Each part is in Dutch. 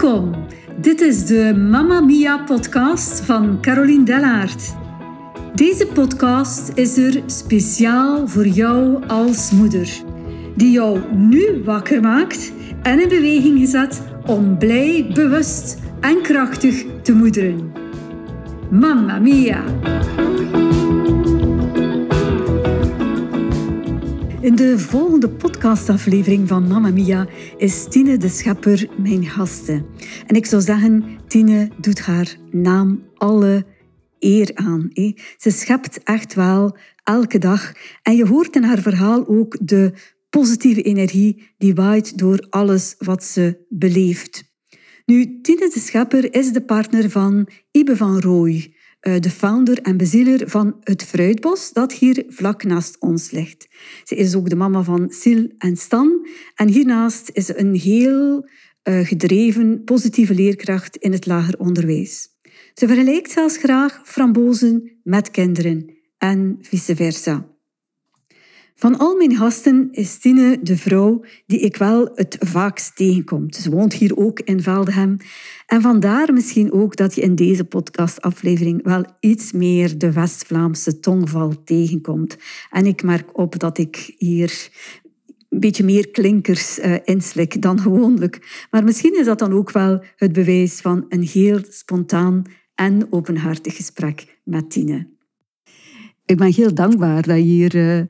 Welkom. Dit is de Mamma Mia podcast van Caroline Dellaert. Deze podcast is er speciaal voor jou als moeder, die jou nu wakker maakt en in beweging gezet om blij, bewust en krachtig te moederen. Mamma Mia! In de volgende podcastaflevering van Mamma Mia is Tine de Schepper mijn gasten. En ik zou zeggen, Tine doet haar naam alle eer aan. Ze schept echt wel elke dag. En je hoort in haar verhaal ook de positieve energie die waait door alles wat ze beleeft. Nu, Tine de Schepper is de partner van Ibe van Rooij. Eh, de founder en bezieler van het Fruitbos, dat hier vlak naast ons ligt. Ze is ook de mama van Sil en Stan. En hiernaast is ze een heel uh, gedreven, positieve leerkracht in het lager onderwijs. Ze vergelijkt zelfs graag frambozen met kinderen en vice versa. Van al mijn gasten is Tine de vrouw die ik wel het vaakst tegenkom. Ze woont hier ook in Veldhem. En vandaar misschien ook dat je in deze podcastaflevering wel iets meer de West-Vlaamse tongval tegenkomt. En ik merk op dat ik hier een beetje meer klinkers uh, inslik dan gewoonlijk. Maar misschien is dat dan ook wel het bewijs van een heel spontaan en openhartig gesprek met Tine. Ik ben heel dankbaar dat je hier uh,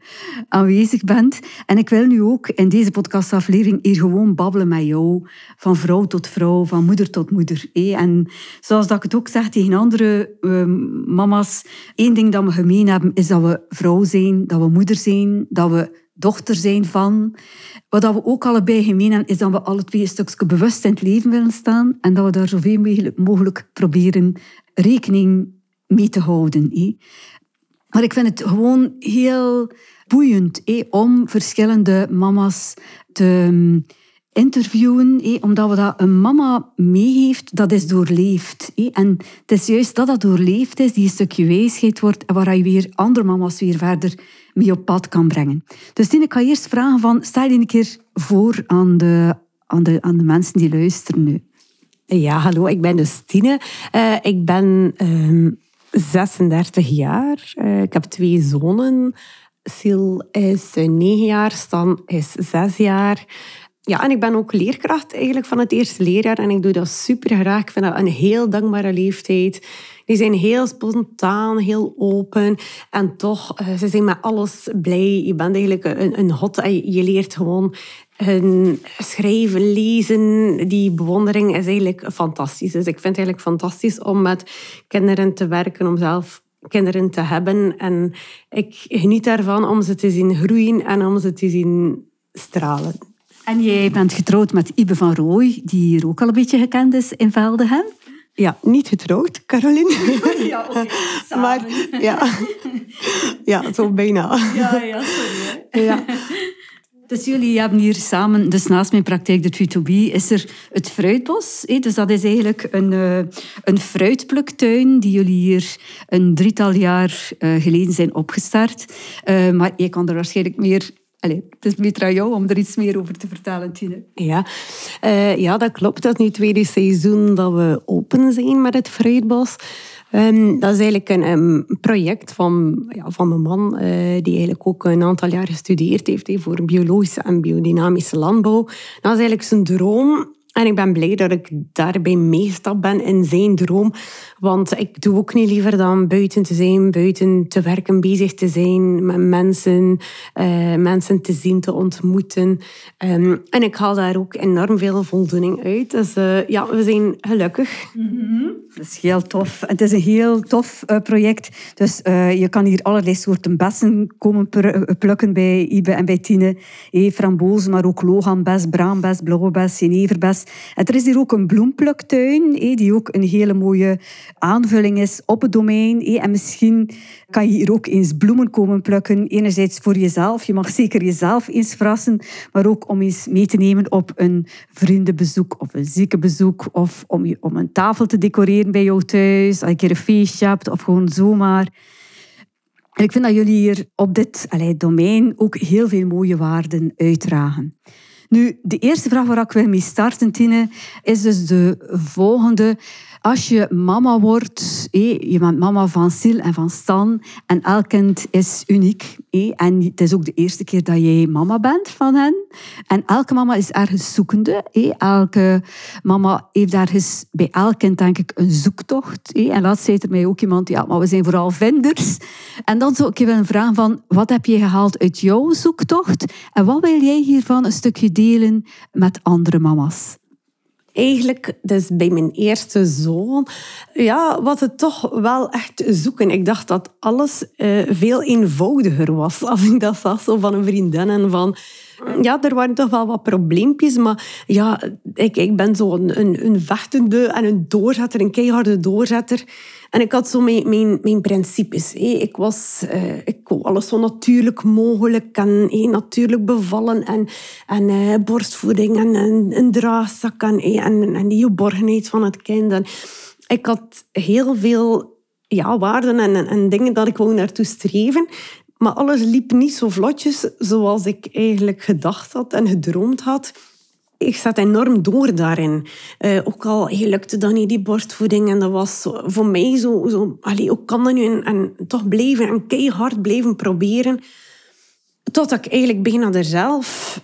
aanwezig bent. En ik wil nu ook in deze podcastaflevering hier gewoon babbelen met jou. Van vrouw tot vrouw, van moeder tot moeder. En zoals dat ik het ook zeg tegen andere uh, mama's. één ding dat we gemeen hebben, is dat we vrouw zijn, dat we moeder zijn, dat we dochter zijn van. Wat we ook allebei gemeen hebben, is dat we alle twee een stukje bewust in het leven willen staan. En dat we daar zoveel mogelijk proberen rekening mee te houden. Maar ik vind het gewoon heel boeiend om verschillende mama's te mm, interviewen, omdat we dat een mama meegeeft, dat is doorleefd. En het is juist dat dat doorleefd is, die een stukje wijsheid wordt, waar je weer andere mama's weer verder mee op pad kan brengen. Dus Tine, ik ga eerst vragen van, stel je een keer voor aan de, aan de, aan de mensen die luisteren nu. Ja, hallo, ik ben dus Tine. Uh, ik ben... Uh 36 jaar. Uh, ik heb twee zonen. Sil is 9 jaar, Stan is 6 jaar. Ja, en ik ben ook leerkracht eigenlijk van het eerste leerjaar. En ik doe dat super graag. Ik vind dat een heel dankbare leeftijd. Die zijn heel spontaan, heel open. En toch, uh, ze zijn met alles blij. Je bent eigenlijk een, een hot. Je leert gewoon hun schrijven, lezen, die bewondering is eigenlijk fantastisch. Dus ik vind het eigenlijk fantastisch om met kinderen te werken, om zelf kinderen te hebben. En ik geniet daarvan om ze te zien groeien en om ze te zien stralen. En jij bent getrouwd met Ibe van Rooij, die hier ook al een beetje gekend is in Veldenhem. Ja, niet getrouwd, Caroline. Ja, oké. maar ja. ja, zo bijna. Ja, ja, sorry. Ja. Dus jullie hebben hier samen, dus naast mijn praktijk, de 2 b is er het fruitbos. Dus dat is eigenlijk een, eh, een fruitpluktuin die jullie hier een drietal jaar eh, geleden zijn opgestart. Eh, maar je kan er waarschijnlijk meer Allee, het is beter aan jou om er iets meer over te vertellen, Tine. Ja, ja dat klopt. Dat is nu het tweede seizoen dat we open zijn met het Fruitbos. Um, dat is eigenlijk een, project van, ja, van mijn man, uh, die eigenlijk ook een aantal jaar gestudeerd heeft he, voor biologische en biodynamische landbouw. Dat is eigenlijk zijn droom en ik ben blij dat ik daarbij meestap ben in zijn droom. Want ik doe ook niet liever dan buiten te zijn, buiten te werken, bezig te zijn met mensen, uh, mensen te zien, te ontmoeten. Um, en ik haal daar ook enorm veel voldoening uit. Dus uh, ja, we zijn gelukkig. Mm. Dat is heel tof. Het is een heel tof uh, project. Dus je kan hier allerlei soorten bessen komen plukken bij Ibe en bij Tine. Hey, frambozen, maar ook loganbes, braambes, jeneverbes. En er is hier ook een bloempluktuin, die ook een hele mooie aanvulling is op het domein. En misschien kan je hier ook eens bloemen komen plukken. Enerzijds voor jezelf, je mag zeker jezelf eens verrassen, maar ook om eens mee te nemen op een vriendenbezoek of een ziekenbezoek of om, je, om een tafel te decoreren bij jou thuis, als je een feestje hebt of gewoon zomaar. En ik vind dat jullie hier op dit allee, domein ook heel veel mooie waarden uitdragen. Nu, de eerste vraag waar ik wil mee starten, Tine, is dus de volgende. Als je mama wordt, je bent mama van Sil en van Stan en elk kind is uniek. En het is ook de eerste keer dat jij mama bent van hen. En elke mama is ergens zoekende. Elke mama heeft ergens bij elk kind denk ik een zoektocht. En laatst zei er mij ook iemand, ja, maar we zijn vooral vinders. En dan zou ik je willen vragen van, wat heb je gehaald uit jouw zoektocht? En wat wil jij hiervan een stukje delen met andere mama's? Eigenlijk, dus bij mijn eerste zoon, ja, was het toch wel echt zoeken. Ik dacht dat alles uh, veel eenvoudiger was als ik dat zag zo van een vriendin en van... Ja, er waren toch wel wat probleempjes, maar ja, ik, ik ben zo een, een, een vechtende en een doorzetter, een keiharde doorzetter. En ik had zo mijn, mijn, mijn principes. Ik, was, uh, ik alles zo natuurlijk mogelijk en natuurlijk bevallen en, en uh, borstvoeding en, een draagzak en, en, en die geborgenheid van het kind. En ik had heel veel ja, waarden en, en dingen dat ik wou naartoe streven. Maar alles liep niet zo vlotjes zoals ik eigenlijk gedacht had en gedroomd had ik zat enorm door daarin. Uh, ook al lukte dan niet die borstvoeding. En dat was voor mij zo... zo allee, hoe kan dat nu? En, toch blijven en keihard blijven proberen. Totdat ik eigenlijk bijna er zelf...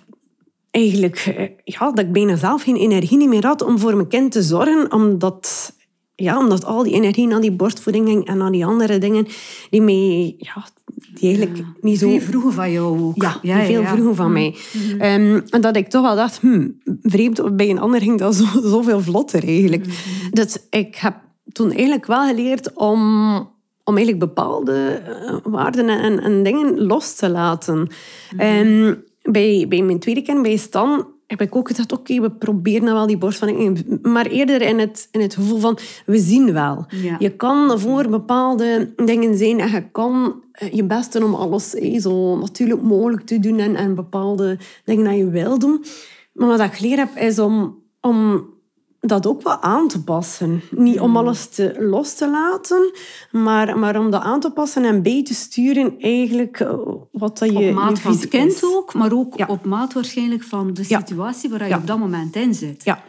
Eigenlijk, eh, ja, dat ik bijna zelf geen energie meer had om voor mijn kind te zorgen. Omdat, ja, omdat al die energie naar die borstvoeding en aan die andere dingen... Die mij ja, die eigenlijk niet zo... Veel vroeger van jou ook. Ja, ja veel vroeger van mij. Mm-hmm. Ehm, en dat ik toch wel dacht, hmm, vreemd, bij een ander ging dat zo, zoveel vlotter eigenlijk. Mm-hmm. Dus ik heb toen eigenlijk wel geleerd om, om eigenlijk bepaalde eh, waarden en, en dingen los te laten. Mm bij, bij mijn tweede kind, bij Stan, heb ik ook gedacht, oké, we proberen nou wel die borstvoeding. Maar eerder in het, in het gevoel van, we zien wel. Je kan voor bepaalde dingen zijn en je kan eh, je best doen om alles eh, zo natuurlijk mogelijk te doen en, en bepaalde dingen dat je wil doen. Maar wat ik geleerd heb, is om, om dat ook wel aan te passen. Niet om alles te, los te laten, maar, maar om dat aan te passen en bij te sturen eigenlijk eh, wat dat je... Op maat van het kind ook, maar ook op maat waarschijnlijk van de situatie waar je op dat moment in zit. Ja.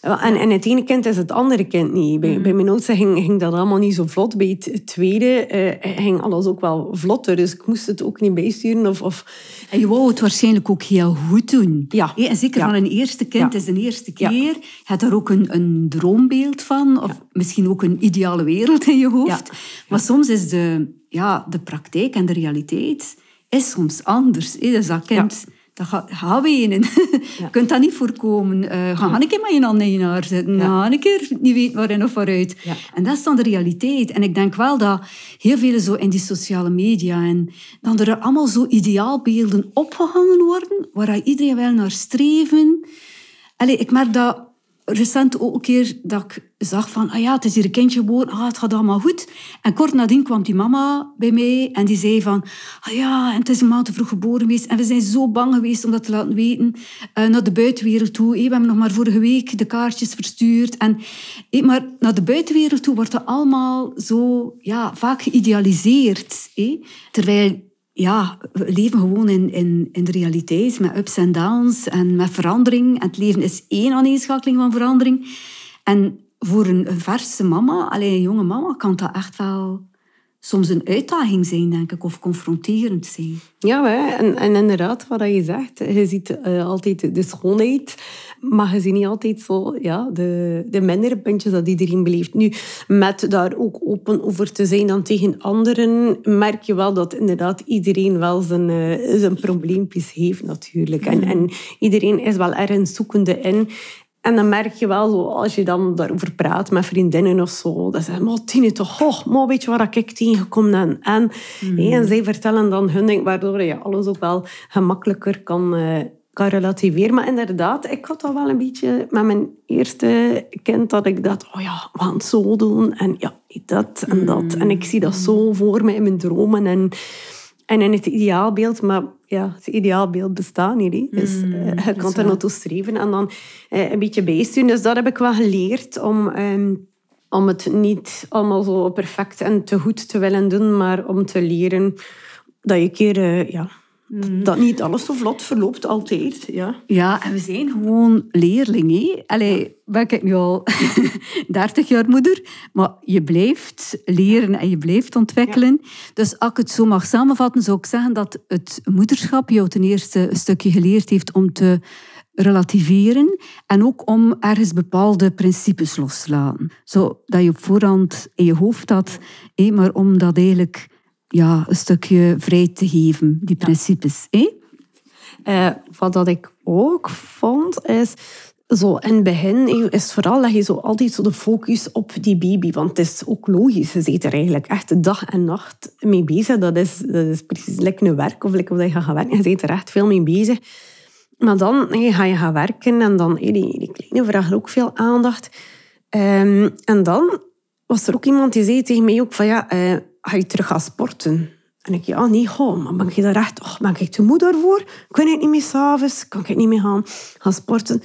En, en het ene kind is het andere kind niet. Bij, mm. bij mijn oudste ging, ging dat allemaal niet zo vlot. Bij het tweede uh, ging alles ook wel vlotter. Dus ik moest het ook niet bijsturen. Of, of... En je wou het waarschijnlijk ook heel goed doen. Ja. en zeker van een eerste kind is de eerste keer. Je hebt daar ook een, een droombeeld van. Of misschien ook een ideale wereld in je hoofd. Maar soms is de, ja, de praktijk en de realiteit is soms anders. Dus dat kind dat gaat, wenen. Je kunt dat niet voorkomen. Uh, ga een keer met je handen in je haar zitten. Ga een keer niet weten waarin of waaruit. En dat is dan de realiteit. En ik denk wel dat heel veel zo in die sociale media en dan er allemaal zo ideaalbeelden opgehangen worden, waar iedereen wel naar streven. Allee, ik merk dat recent ook een keer dat ik zag van, ah ja, het is hier een kindje geboren, ah, het gaat allemaal goed. En kort nadien kwam die mama bij mij en die zei van, ah ja, en het is een maand te vroeg geboren geweest en we zijn zo bang geweest om dat te laten weten uh, naar de buitenwereld toe. we hebben nog maar vorige week de kaartjes verstuurd. En, maar naar de buitenwereld toe wordt dat allemaal zo ja, vaak geïdealiseerd. Terwijl ja, we leven gewoon in, in, de realiteit met ups en downs en met verandering. Het leven is één aaneenschakeling van verandering. En voor een, verse mama, alleen een jonge mama, kan dat echt wel soms een uitdaging zijn, denk ik, of confronterend zijn. Ja, en, en inderdaad, wat je zegt, je ziet uh, altijd de schoonheid, maar je ziet niet altijd zo, ja, de, de mindere puntjes dat iedereen beleeft. Nu, met daar ook open over te zijn dan tegen anderen, merk je wel dat inderdaad iedereen wel zijn, uh, zijn probleempjes heeft natuurlijk. En, en iedereen is wel ergens zoekende in. En dan merk je wel, zo, als je dan daarover praat met vriendinnen of zo, dat ze maar Tine, toch, oh, maar weet je waar ik tegenkom en, en, mm. en zij vertellen dan hun ding, waardoor je alles ook wel gemakkelijker kan, uh, kan relativeren. Maar inderdaad, ik had dat wel een beetje met mijn eerste kind, dat ik dacht, oh ja, we gaan het zo doen en ja, dat en dat. En ik zie dat zo voor me in mijn dromen en... En in het ideaalbeeld, maar ja, het ideaalbeeld bestaat niet. Dus mm, uh, je kan er naartoe streven en dan uh, een beetje bijsturen. Dus dat heb ik wel geleerd om, um, om het niet allemaal zo perfect en te goed te willen doen, maar om te leren dat je een keer uh, ja, dat, dat niet alles zo vlot verloopt altijd. Ja, Ja, en we zijn gewoon leerlingen. Allee, ben ik nu al 30 jaar moeder, maar je blijft leren en je blijft ontwikkelen. Dus als ik het zo mag samenvatten, zou ik zeggen dat het moederschap jou ten eerste een stukje geleerd heeft om te relativeren en ook om ergens bepaalde principes los te laten. Zo dat je op voorhand in je hoofd had, hé, maar om dat eigenlijk ja, een stukje vrij te geven, die principes. hé? Eh, wat dat ik ook vond, is... Zo, in het begin is vooral dat je zo altijd zo de focus op die baby. Want het is ook logisch. Je zit er eigenlijk echt dag en nacht mee bezig. Dat is, dat is precies lekker een werk of lekker dat je gaat gaan werken. Je zit er echt veel mee bezig. Maar dan hey, ga je gaan werken en dan hey, die, die kleine vragen ook veel aandacht. Ehm, en dan was er ook iemand die zei tegen mij ook van ja, eh, ga je terug gaan sporten? En ik, ja, nee, goh, maar ben je daar echt, oh, ben ik te moe daarvoor? Kan ik niet meer s'avonds? Kan ik niet meer gaan, gaan sporten?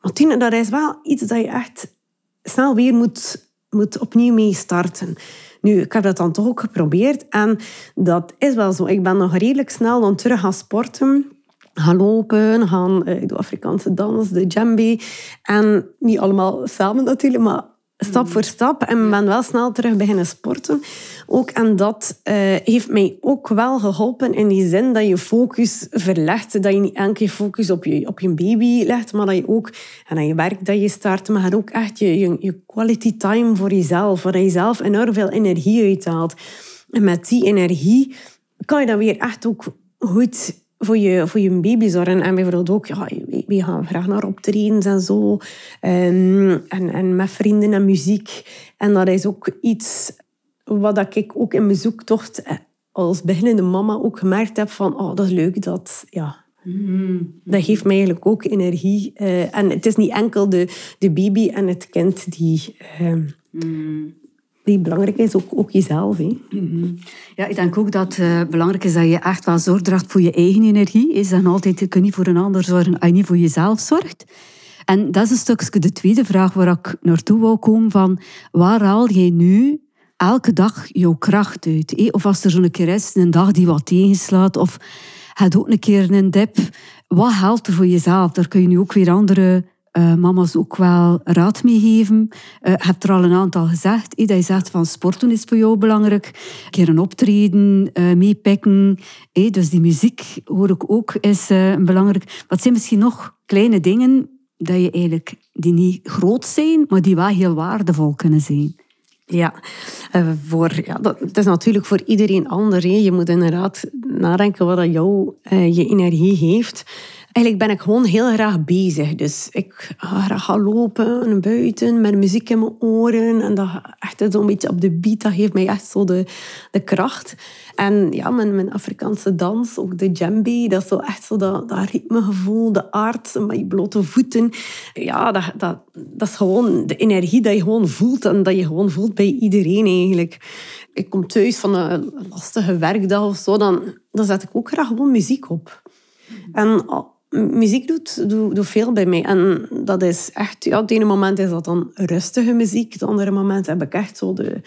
Maar dat is wel iets dat je echt snel weer moet, moet opnieuw mee starten. Nu, ik heb dat dan toch ook geprobeerd en dat is wel zo. Ik ben nog redelijk snel dan terug gaan sporten gaan lopen, gaan, eh, ik doe Afrikaanse dans, de djembe. En niet allemaal samen natuurlijk, maar stap voor stap. En ben wel snel terug beginnen sporten. Ook, en dat eh, heeft mij ook wel geholpen in die zin dat je focus verlegt. Dat je niet enkel focus op je, op je baby legt, maar dat je ook en aan je werk dat je start, maar ook echt je, je, je quality time voor jezelf, waar je zelf enorm veel energie uithaalt. En met die energie kan je dan weer echt ook goed voor je, voor je baby zorgen. En bijvoorbeeld ook, ja, we gaan graag naar optredens en zo. Ehm, en, en met vrienden en muziek. En dat is ook iets wat ik ook in mijn zoektocht eh, als beginnende mama ook gemerkt heb van, oh, dat is leuk, dat, ja, Dat geeft mij eigenlijk ook energie. Uh, en het is niet enkel de, de baby en het kind die, uh, die belangrijk is, ook, ook jezelf. Hè. Ja, ik denk ook dat het uh, belangrijk is dat je echt wel zorg draagt voor je eigen energie. Je zegt altijd, je kunt niet voor een ander zorgen als je niet voor jezelf zorgt. En dat is een stukje de tweede vraag waar ik naartoe wou komen. Van, waar haal jij nu elke dag jouw kracht uit? Of als er zo'n keer is, een dag die wat tegenslaat, of het ook een keer een dip. Wat haalt er voor jezelf? Daar kun je nu ook weer andere uh, mama's ook wel raad mee geven. Uh, je hebt er al een aantal gezegd. Hey, dat zegt van sporten is voor jou belangrijk. Een keer een optreden, uh, dus die muziek hoor ik ook is belangrijk. Wat zijn misschien nog kleine dingen dat je eigenlijk, die niet groot zijn, maar die wel heel waardevol kunnen zijn? Ja, voor, ja dat, het is natuurlijk voor iedereen anders. Je moet inderdaad nadenken wat dat jou je energie geeft. Eigenlijk ben ik gewoon heel graag bezig. Dus ik ga graag gaan lopen buiten met muziek in mijn oren. En dat echt zo'n beetje op de beat, dat geeft mij echt zo de, de kracht. En ja, mijn, mijn Afrikaanse dans, ook de djembe, dat is zo echt zo dat, dat ritmegevoel, de aard met je blote voeten. Ja, dat, dat, dat is gewoon de energie dat je gewoon voelt en dat je gewoon voelt bij iedereen eigenlijk. Ik kom thuis van een lastige werkdag of zo, dan, dan zet ik ook graag gewoon muziek op. En muziek doet, doet, veel bij mij. En dat is echt... Ja, het ene moment is dat dan rustige muziek. Het andere moment heb ik echt zo de,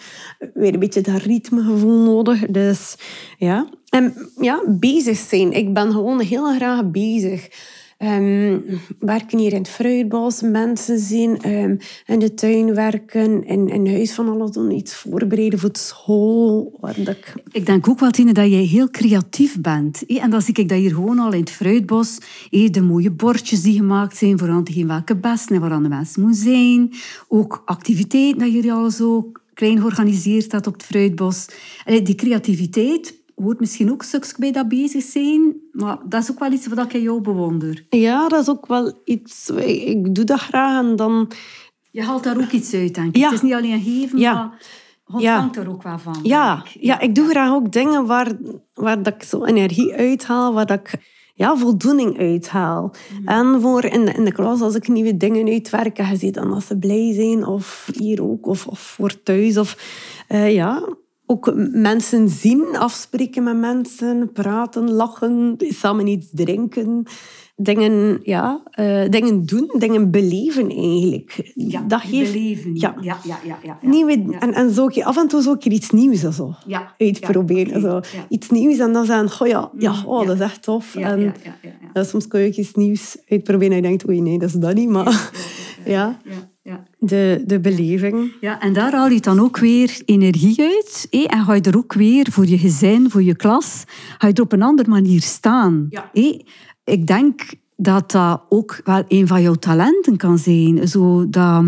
weer een beetje dat ritmegevoel nodig. Dus ja. En ja, bezig zijn. Ik ben gewoon heel graag bezig. Um, werken hier in het fruitbos, mensen zien, um, in de tuin werken, in, huis van alles doen, iets voorbereiden voor school. Ik... ik denk ook wel, Tine, dat jij heel creatief bent. En dan zie ik dat hier gewoon al in het fruitbos, de mooie bordjes die gemaakt zijn, voor geven welke best en waar de mensen moet zijn. Ook activiteiten dat jullie al zo klein georganiseerd staat op het fruitbos. Die creativiteit hoort misschien ook stukjes bij dat bezig zijn. Maar dat is ook wel iets wat ik jou bewonder. Ja, dat is ook wel iets... Ik doe dat graag en dan... Je haalt daar ook iets uit, denk ik. Ja. Het is niet alleen geven, ja. maar ontvangt ja. er ook wel van. Ja. Ik. ja, ik doe graag ook dingen waar, waar dat ik zo energie uithaal, waar dat ik ja, voldoening uithaal. Mm. En voor in de, in de klas, als ik nieuwe dingen uitwerk, je ziet dan dat ze blij zijn, of hier ook, of, of voor thuis. Of, uh, ja, ook mensen zien, afspreken met mensen, praten, lachen, samen iets drinken. Dingen, ja, uh, dingen doen, dingen beleven eigenlijk. Ja, dat geeft, beleven. Ja, ja, ja. ja, ja, Nieuwe, En, en zo, af en toe zo iets nieuws zo, ja. uitproberen. Zo. Iets nieuws en dan zeggen, oh ja, ja, mm, oh, dat is echt tof. en, soms kun je ook iets nieuws uitproberen en je denkt, oei, nee, dat is dat niet. Maar ja, De, de beleving. Ja, en daar haal je dan ook weer energie uit. En ga je er ook weer voor je gezin, voor je klas, ga je er op een andere manier staan. Ja ik denk dat dat ook wel een van jouw talenten kan zijn. Zo dat,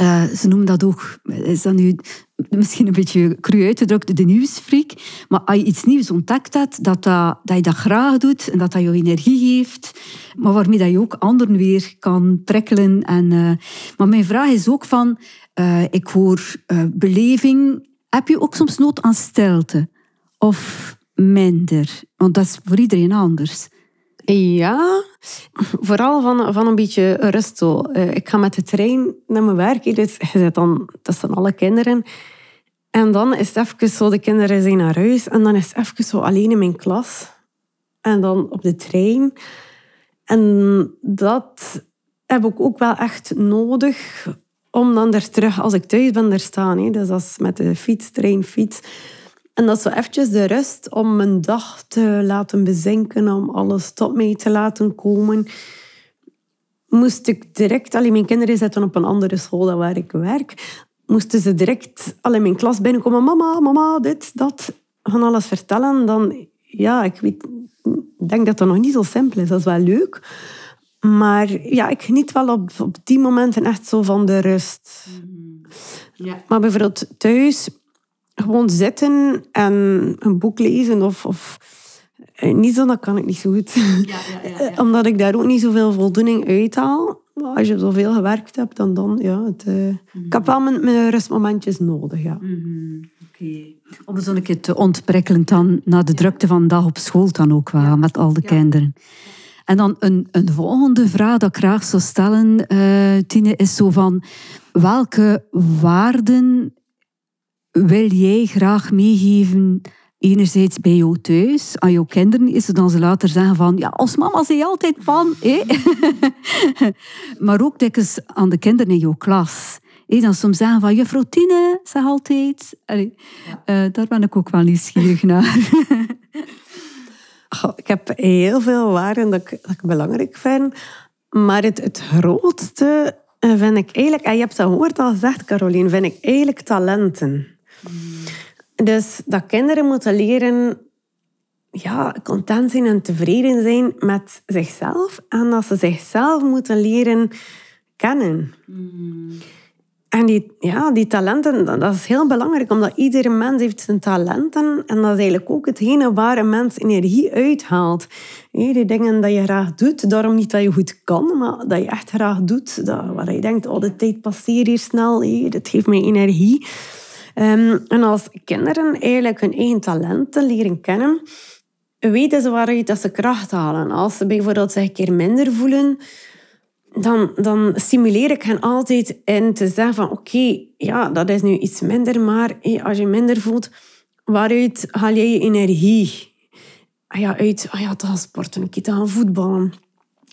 uh, ze noemen dat ook, is dat nu misschien een beetje cru uitgedrukt, de nieuwsfreak. Maar als je iets nieuws ontdekt hebt, dat, dat, dat je dat graag doet en dat dat jou energie geeft, maar waarmee dat je ook anderen weer kan prikkelen. En, uh, maar mijn vraag is ook van, uh, ik hoor beleving. Heb je ook soms nood aan stilte? Of minder? Want dat is voor iedereen anders. Ja, vooral van, van een beetje rust. Ik ga met de trein naar mijn werk. Dus je dan tussen alle kinderen. En dan is het even zo, de kinderen zijn naar huis. En dan is het even zo alleen in mijn klas. En dan op de trein. En dat heb ik ook wel echt nodig om dan er terug, als ik thuis ben, er staan. Hè. Dus als met de fiets, trein, fiets en dat is zo eventjes de rust om mijn dag te laten bezinken, om alles tot mij te laten komen. Moest ik direct, alleen mijn kinderen zitten op een andere school dan waar ik werk, moesten ze direct al in mijn klas binnenkomen, mama, mama, dit, dat, van alles vertellen, dan, ja, ik weet, denk dat dat nog niet zo simpel is. Dat is wel leuk. Maar ja, ik geniet wel op, op die momenten echt zo van de rust. Ja. Maar bijvoorbeeld thuis gewoon zitten en een boek lezen of, of eh, niet zo, dat kan ik niet zo goed. Ja, ja, ja, Omdat ik daar ook niet zoveel voldoening Als je zoveel gewerkt hebt, dan dan, ja. Het, uh, Ik heb wel mijn, rustmomentjes nodig, ja. Mm Oké. Om zo een keer te ontprikkelen dan naar de drukte van de dag op school dan ook wel, met al de kinderen. En dan een, een volgende vraag dat ik graag zou stellen, uh, Tine, is zo van... Welke waarden wil jij graag meegeven, enerzijds bij jou thuis, aan jouw kinderen, is het dan ze later zeggen van, ja, als mama zei je altijd van, hé. maar ook dikwijls aan de kinderen in jouw klas. Hé, dan soms zeggen van, juffrouw Tine, zeg altijd. Allee, uh, daar ben ik ook wel nieuwsgierig naar. ik heb heel veel waarden dat ik, dat ik belangrijk vind. Maar het, het grootste vind ik eigenlijk, en je hebt dat woord al gezegd, Caroline, vind ik eigenlijk talenten. Dus dat kinderen moeten leren ja, content zijn en tevreden zijn met zichzelf. En dat ze zichzelf moeten leren kennen. En die, ja, die talenten, dat is heel belangrijk, omdat iedere mens heeft zijn talenten. En dat is eigenlijk ook hetgene waar een mens energie uithaalt. Die dingen dat je graag doet, daarom niet dat je goed kan, maar dat je echt graag doet. Dat, waar je denkt, oh, de tijd passeert hier snel, dat geeft mij energie. Ehm, en als kinderen eigenlijk hun eigen talenten leren kennen, weten ze waaruit dat ze kracht halen. Als ze bijvoorbeeld zich een keer minder voelen, dan, dan stimuleer ik hen altijd in te zeggen van oké, ja, dat is nu iets minder, maar als je minder voelt, waaruit haal jij je energie? Ah ja, uit ah ja, te gaan sporten, een keer te gaan voetballen,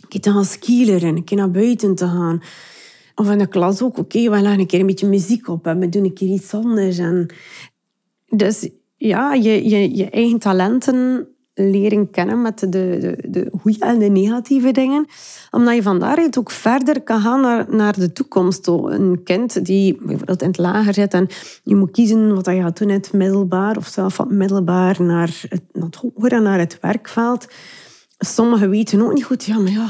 een keer te gaan skileren, een keer naar buiten te gaan. Of in de klas ook, oké, we leggen een keer een beetje muziek op en we doen een keer iets anders. En dus ja, je, je, je eigen talenten leren kennen met de, de, de goede en de negatieve dingen. Omdat je van daaruit ook verder kan gaan naar, naar de toekomst. Een kind die bijvoorbeeld in het lager zit en je moet kiezen wat je gaat doen in het middelbaar of zelf van middelbaar naar het, naar het hoger naar het werkveld sommigen weten ook niet goed, ja, maar ja,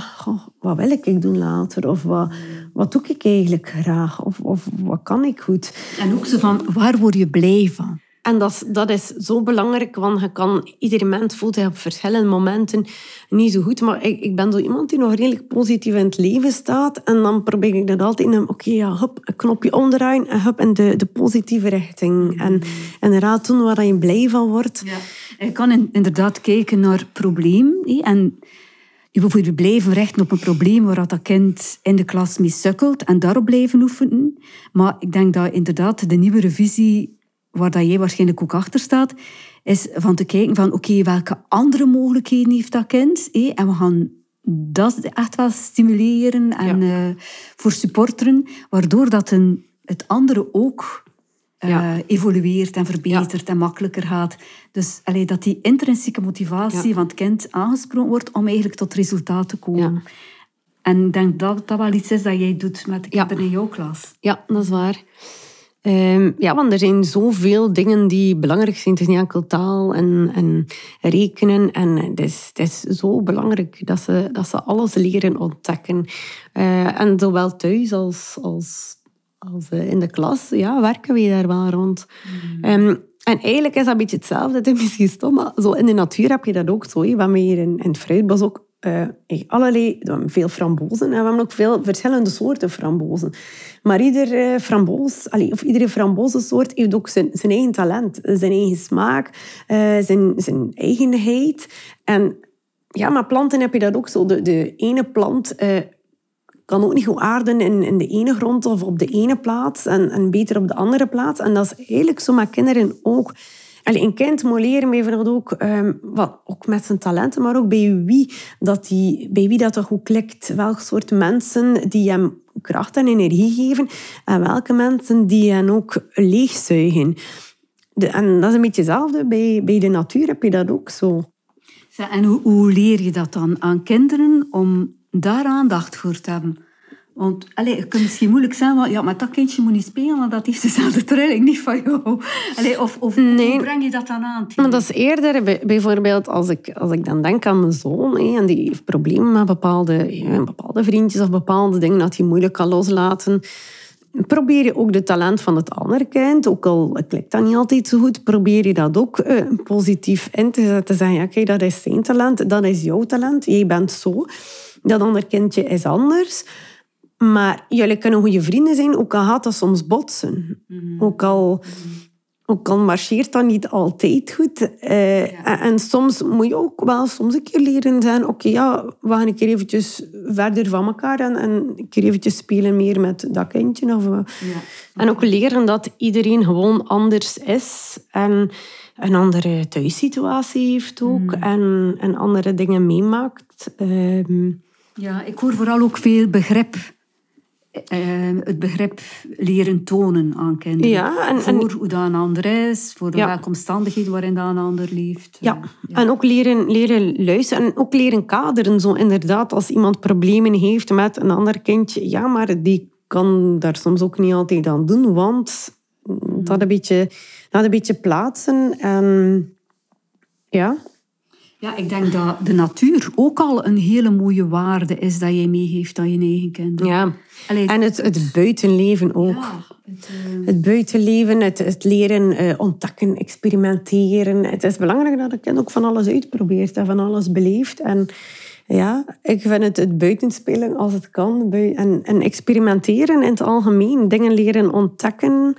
wat wil ik doen later? Of wat, wat doe ik eigenlijk graag? Of, of wat kan ik goed? En ook zo van, waar word je blij van? En dat, dat is zo belangrijk, want je kan, iedere mens voelt hij op verschillende momenten niet zo goed. Maar ik, ik ben zo iemand die nog redelijk positief in het leven staat. En dan probeer ik dat altijd in, oké, ja, een knopje omdraaien en in de, de positieve richting. En inderdaad doen waar je blij van wordt. Ja. Je kan inderdaad kijken naar het probleem. En je blijven richten op een probleem waar dat kind in de klas mee sukkelt en daarop blijven oefenen. Maar ik denk dat inderdaad de nieuwe revisie waar dat jij waarschijnlijk ook achter staat, is van te kijken van oké, welke andere mogelijkheden heeft dat kind? Eh? En we gaan dat echt wel stimuleren en ja. voor supporteren, waardoor dat een, het andere ook uh, evolueert en verbetert en makkelijker gaat. Dus allee, dat die intrinsieke motivatie van het kind aangesproken wordt om eigenlijk tot resultaat te komen. En ik denk dat dat wel iets is dat jij doet met de kinderen in jouw klas. Ja, dat is waar. Um, ja, want er zijn zoveel dingen die belangrijk zijn. Het is niet enkel taal en, en rekenen. En het is, het is zo belangrijk dat ze, dat ze alles leren ontdekken. Uh, en zowel thuis als, als als eh, in de klas, ja, werken we daar wel rond. Mm. Ehm, en eigenlijk is dat een beetje hetzelfde. Het is misschien stom, maar zo in de natuur heb je dat ook zo. We hebben hier in, in het fruitbos ook uh, allerlei, veel frambozen. En we hebben ook veel verschillende soorten frambozen. Maar ieder uh, framboos, of iedere frambozensoort heeft ook zijn, zijn eigen talent. Zijn eigen smaak, zijn, zijn eigenheid. En ja, met planten heb je dat ook zo. De, de ene plant kan ook niet goed aarden in, in de ene grond of op de ene plaats en, en beter op de andere plaats. En dat is eigenlijk zo met kinderen ook. Allee, een kind moet leren ook, um, wat, ook met zijn talenten, maar ook bij wie dat, die, bij wie dat toch goed klikt. Welk soort mensen die hem kracht en energie geven en welke mensen die hem ook leegzuigen. En dat is een beetje hetzelfde. Bij, bij de natuur heb je dat ook zo. En hoe leer je dat dan aan kinderen om daar aandacht voor te hebben. Want allez, het kan misschien moeilijk zijn, want ja, maar dat kindje moet niet spelen, want dat heeft dezelfde trilling niet van jou. Of of nee. hoe breng je dat dan aan? Maar dat is eerder, bijvoorbeeld, als ik, als ik dan denk aan mijn zoon, hé, en die heeft problemen met bepaalde, ja, bepaalde vriendjes of bepaalde dingen dat hij moeilijk kan loslaten. Probeer je ook de talent van het andere kind, ook al klikt dat niet altijd zo goed, probeer je dat ook uh, positief in te zetten. Zeggen, ja, kijk, dat is zijn talent, dat is jouw talent, jij bent zo. Dat ander kindje is anders. Maar jullie kunnen goede vrienden zijn, ook al gaat dat soms botsen. Mhm. Ook, al, ook al marcheert dat niet altijd goed. Uh, en, soms moet je ook wel soms een keer leren zijn... Oké, ja, we gaan een keer eventjes verder van elkaar... en, en een keer eventjes spelen meer met dat kindje. Of, ja. En ook leren dat iedereen gewoon anders is... En, een andere thuissituatie heeft ook mhm. en, en andere dingen meemaakt. Uh, ja, ik hoor vooral ook veel begrip. Uh, het begrip leren tonen aan kinderen. Ja, en, voor hoe dat een ander is, voor welke omstandigheden waarin dat een ander leeft. Ja, ja. en ook leren, leren luisteren en ook leren kaderen. Zo inderdaad, als iemand problemen heeft met een ander kindje, ja, maar die kan daar soms ook niet altijd aan doen, want dat een beetje, dat een beetje plaatsen. En ja, ja, ik denk dat de natuur ook al een hele mooie waarde is dat jij meegeeft aan je eigen kinderen. Ja, en het, het buitenleven ook. Ja, het, uh... het, buitenleven, het, het leren uh, ontdekken, experimenteren. Het is belangrijk dat een kind ook van alles uitprobeert en van alles beleeft. En ja, ik vind het, het buitenspelen als het kan. En, en experimenteren in het algemeen, dingen leren ontdekken,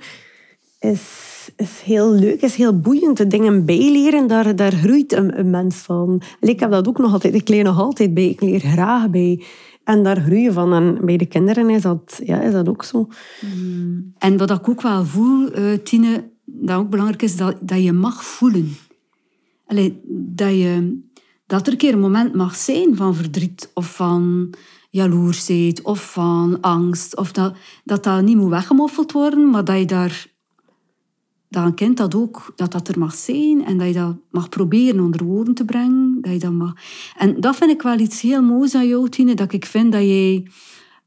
is is heel leuk, is heel boeiend. De dingen bijleren, daar, daar groeit een, mens van. ik heb dat ook nog altijd. Ik leer nog altijd bij. Ik leer graag bij. En daar groei je van. En bij de kinderen is dat, ja, is dat ook zo. Mm. En wat ik ook wel voel, uh, Tine, dat ook belangrijk is, dat, dat je mag voelen. Allee, dat, je, dat er een keer een moment mag zijn van verdriet of van jaloersheid of van angst. Of dat, dat dat niet moet weggemoffeld worden, maar dat je daar dat een kind dat ook, dat dat er mag zijn en dat je dat mag proberen onder woorden te brengen. Dat je dat mag... En dat vind ik wel iets heel moois aan jou, Tine, dat ik vind dat jij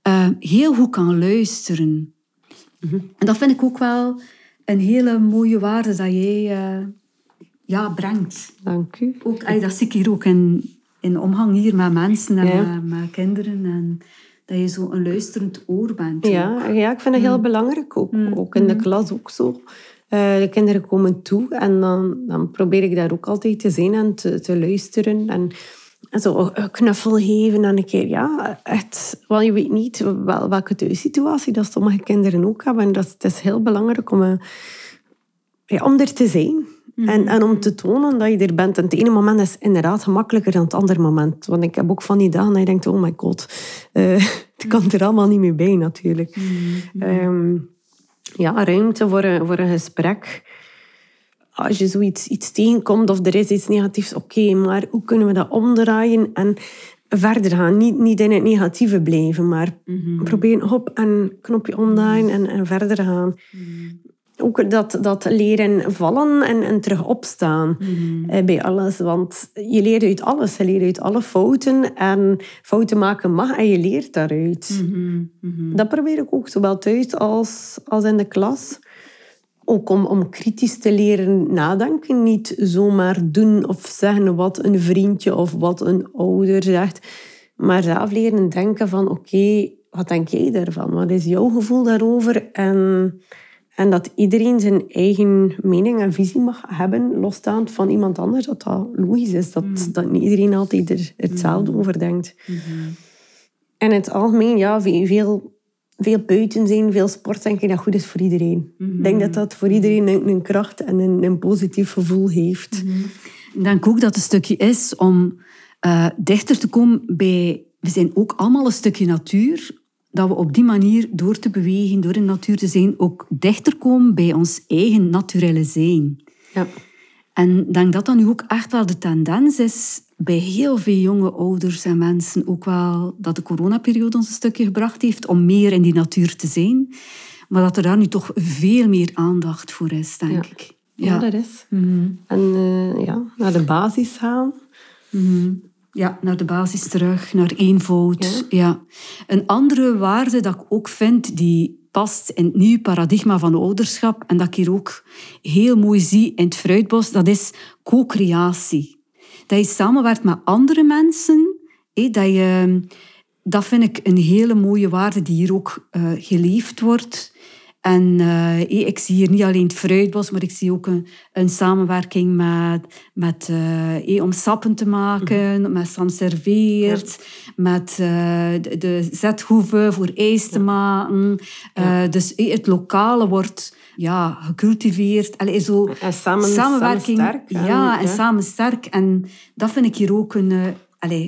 uh, heel goed kan luisteren. Mhm. En dat vind ik ook wel een hele mooie waarde dat jij uh, ja, brengt. Dank u. Ook, dat zie ik hier ook in, in omgang hier met mensen en met, kinderen. En, dat je zo een luisterend oor bent. Ja, ja ik vind dat heel mm. belangrijk ook. Mm. Ook in de mm. klas ook zo. Uh, de kinderen komen toe en dan, dan probeer ik daar ook altijd te zijn en te, te luisteren. En, en zo een knuffel geven en een keer, ja, echt, want je weet niet wel, welke thuissituatie dat sommige kinderen ook hebben. En dat, het is heel belangrijk om, ja, om er te zijn. Mhm. En, en om te tonen dat je er bent. En het ene moment is inderdaad gemakkelijker dan het andere moment. Want ik heb ook van die dagen dat je denkt, oh my god, uh, het kan er allemaal niet meer bij natuurlijk. Mm ja, ruimte voor een, voor een gesprek. als je zoiets iets tegenkomt of er is iets negatiefs, oké, maar hoe kunnen we dat omdraaien en verder gaan? Niet, niet in het negatieve blijven, maar mm proberen hop en knopje omdraaien en, en verder gaan. Mhm. Ook dat, dat leren vallen en, en terug opstaan mhm. eh, bij alles. Want je leert uit alles. Je leert uit alle fouten. En fouten maken mag en je leert daaruit. Mhm. Dat probeer ik ook zowel thuis als, als in de klas. Ook om, om kritisch te leren nadenken. Niet zomaar doen of zeggen wat een vriendje of wat een ouder zegt. Maar zelf leren denken van oké, wat denk jij daarvan? Wat is jouw gevoel daarover? En, en dat iedereen zijn eigen mening en visie mag hebben, losstaand van iemand anders. Dat dat logisch is. Dat, mm. dat niet iedereen altijd er hetzelfde mm. over denkt. Mm-hmm. En in het algemeen, ja, veel veel buiten zijn, veel sport, denk ik dat goed is voor iedereen. Ik denk dat dat voor iedereen een, een kracht en een, een, positief gevoel heeft. Mm Ik denk ook dat het een stukje is om uh, dichter te komen bij... We zijn ook allemaal een stukje natuur. Dat we op die manier, door te bewegen, door in de natuur te zijn, ook dichter komen bij ons eigen naturele zijn. Ja. En ik denk dat dat nu ook echt wel de tendens is bij heel veel jonge ouders en mensen ook wel dat de coronaperiode ons een stukje gebracht heeft om meer in die natuur te zijn. Maar dat er daar nu toch veel meer aandacht voor is, denk ik. Ja, ja dat is. Mhm. En uh, ja, naar de basis gaan. Mhm. Ja, naar de basis terug, naar eenvoud. Ja. ja. Een andere waarde dat ik ook vind, die past in het nieuwe paradigma van ouderschap, en dat ik hier ook heel mooi zie in het fruitbos, dat is co-creatie dat je samenwerkt met andere mensen. dat, je, dat vind ik een hele mooie waarde die hier ook uh, geleefd wordt. En uh, ik zie hier niet alleen het fruitbos, maar ik zie ook een, een samenwerking met, met, uh, om sappen te maken, mm met Sam Serveert, met de, de zethoeven voor ijs te maken. dus het lokale wordt ja, gecultiveerd. Allee, zo en samen, samenwerking. Samen sterk, ja, en samen sterk. En dat vind ik hier ook een, uh,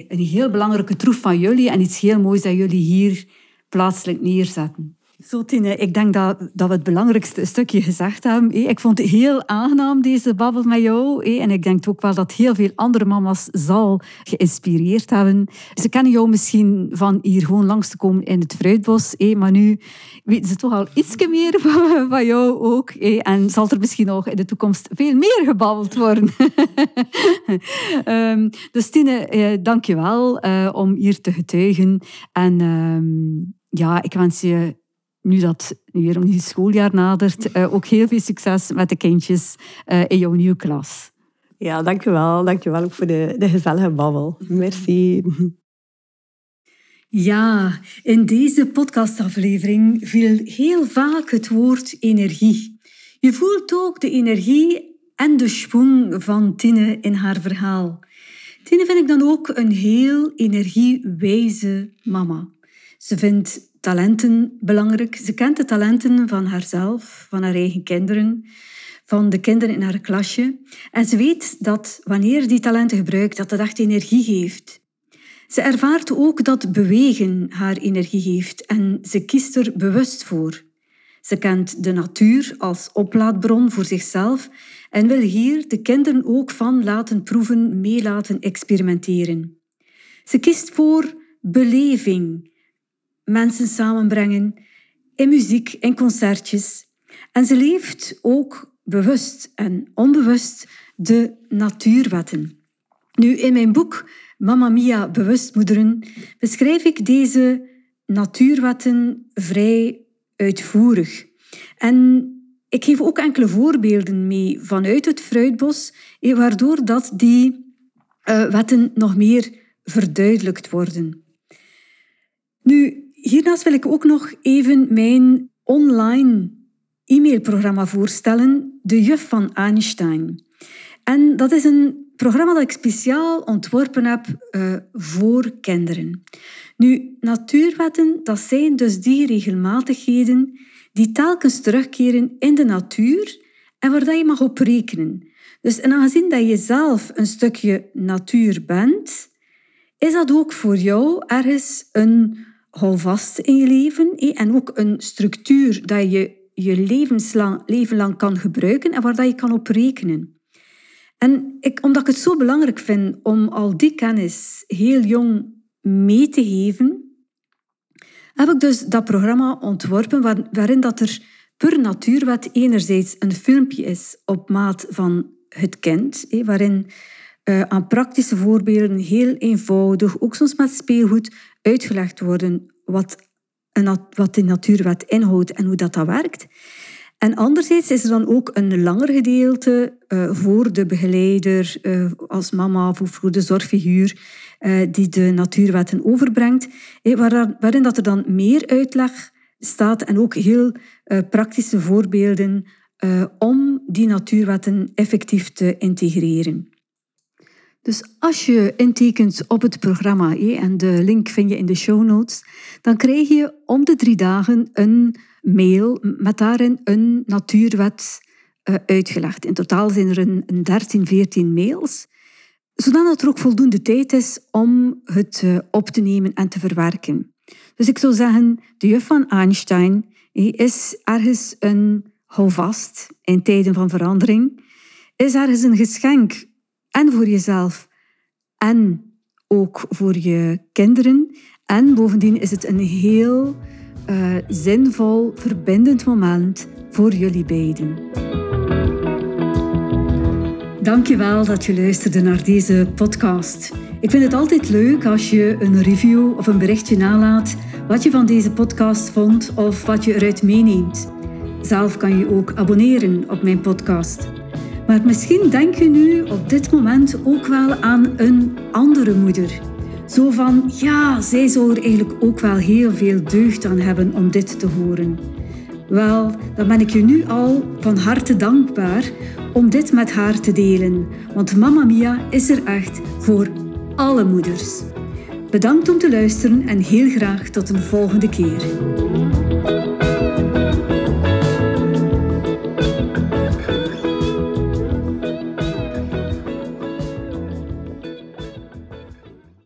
een heel belangrijke troef van jullie. En iets heel moois dat jullie hier plaatselijk neerzetten. Zo, Tine, ik denk dat, dat we het belangrijkste stukje gezegd hebben. Ik vond het heel aangenaam, deze babbel met jou. En ik denk ook wel dat heel veel andere mama's zal geïnspireerd hebben. Ze kennen jou misschien van hier gewoon langs te komen in het fruitbos. Maar nu weten ze toch al iets meer van jou ook. En zal er misschien nog in de toekomst veel meer gebabbeld worden. Ehm, dus Tine, eh, dank je wel eh, om hier te getuigen. En ehm, ja, ik wens je nu dat weer om die schooljaar nadert, uh, ook heel veel succes met de kindjes uh, in jouw nieuwe klas. Ja, dankjewel. Dankjewel ook voor de, de gezellige babbel. Merci. Ja, in deze podcastaflevering viel heel vaak het woord energie. Je voelt ook de energie en de schwung van Tine in haar verhaal. Tine vind ik dan ook een heel energiewijze mama. Ze vindt talenten belangrijk. Ze kent de talenten van haarzelf, van haar eigen kinderen, van de kinderen in haar klasje. En ze weet dat wanneer die talenten gebruikt, dat dat echt energie geeft. Ze ervaart ook dat bewegen haar energie geeft en ze kiest er bewust voor. Ze kent de natuur als oplaadbron voor zichzelf en wil hier de kinderen ook van laten proeven, mee laten experimenteren. Ze kiest voor beleving, mensen samenbrengen, in muziek, in concertjes. En ze leeft ook bewust en onbewust de natuurwetten. Nu, in mijn boek Mamma Mia Bewustmoederen beschrijf ik deze natuurwetten vrij uitvoerig. En ik geef ook enkele voorbeelden mee vanuit het fruitbos, eh, waardoor dat die uh, wetten nog meer verduidelijkt worden. Nu, Hiernaast wil ik ook nog even mijn online e-mailprogramma voorstellen, De Juf van Einstein. En dat is een programma dat ik speciaal ontworpen heb uh, voor kinderen. Nu, natuurwetten, dat zijn dus die regelmatigheden die telkens terugkeren in de natuur en waar je mag op rekenen. Dus en aangezien dat je zelf een stukje natuur bent, is dat ook voor jou ergens een houvast in je leven en ook een structuur dat je je levenslang, leven lang kan gebruiken en waar dat je kan op rekenen. En ik, omdat ik het zo belangrijk vind om al die kennis heel jong mee te geven, heb ik dus dat programma ontworpen waarin dat er per natuurwet enerzijds een filmpje is op maat van het kind, waarin uh, aan praktische voorbeelden heel eenvoudig, ook soms met speelgoed, uitgelegd worden wat, een, wat de natuurwet inhoudt en hoe dat, dat werkt. En anderzijds is er dan ook een langer gedeelte uh, voor de begeleider uh, als mama of voor de zorgfiguur die de natuurwetten overbrengt, waar, waarin dat er dan meer uitleg staat en ook heel praktische voorbeelden om die natuurwetten effectief te integreren. Dus als je intekent op het programma, en de link vind je in de show notes, dan krijg je om de drie dagen een mail met daarin een natuurwet uh, uitgelegd. In totaal zijn er een, een 13, 14 mails, zodat er ook voldoende tijd is om het uh, op te nemen en te verwerken. Dus ik zou zeggen, de juf van Einstein is ergens een houvast in tijden van verandering, is ergens een geschenk en voor jezelf en ook voor je kinderen. En bovendien is het een heel uh, zinvol, verbindend moment voor jullie beiden. Dankjewel dat je luisterde naar deze podcast. Ik vind het altijd leuk als je een review of een berichtje nalaat wat je van deze podcast vond of wat je eruit meeneemt. Zelf kan je ook abonneren op mijn podcast. Maar misschien denk je nu op dit moment ook wel aan een andere moeder. Zo van, ja, zij zou er eigenlijk ook wel heel veel deugd aan hebben om dit te horen. Wel, dan ben ik je nu al van harte dankbaar om dit met haar te delen. Want Mamma Mia is er echt voor alle moeders. Bedankt om te luisteren en heel graag tot een volgende keer.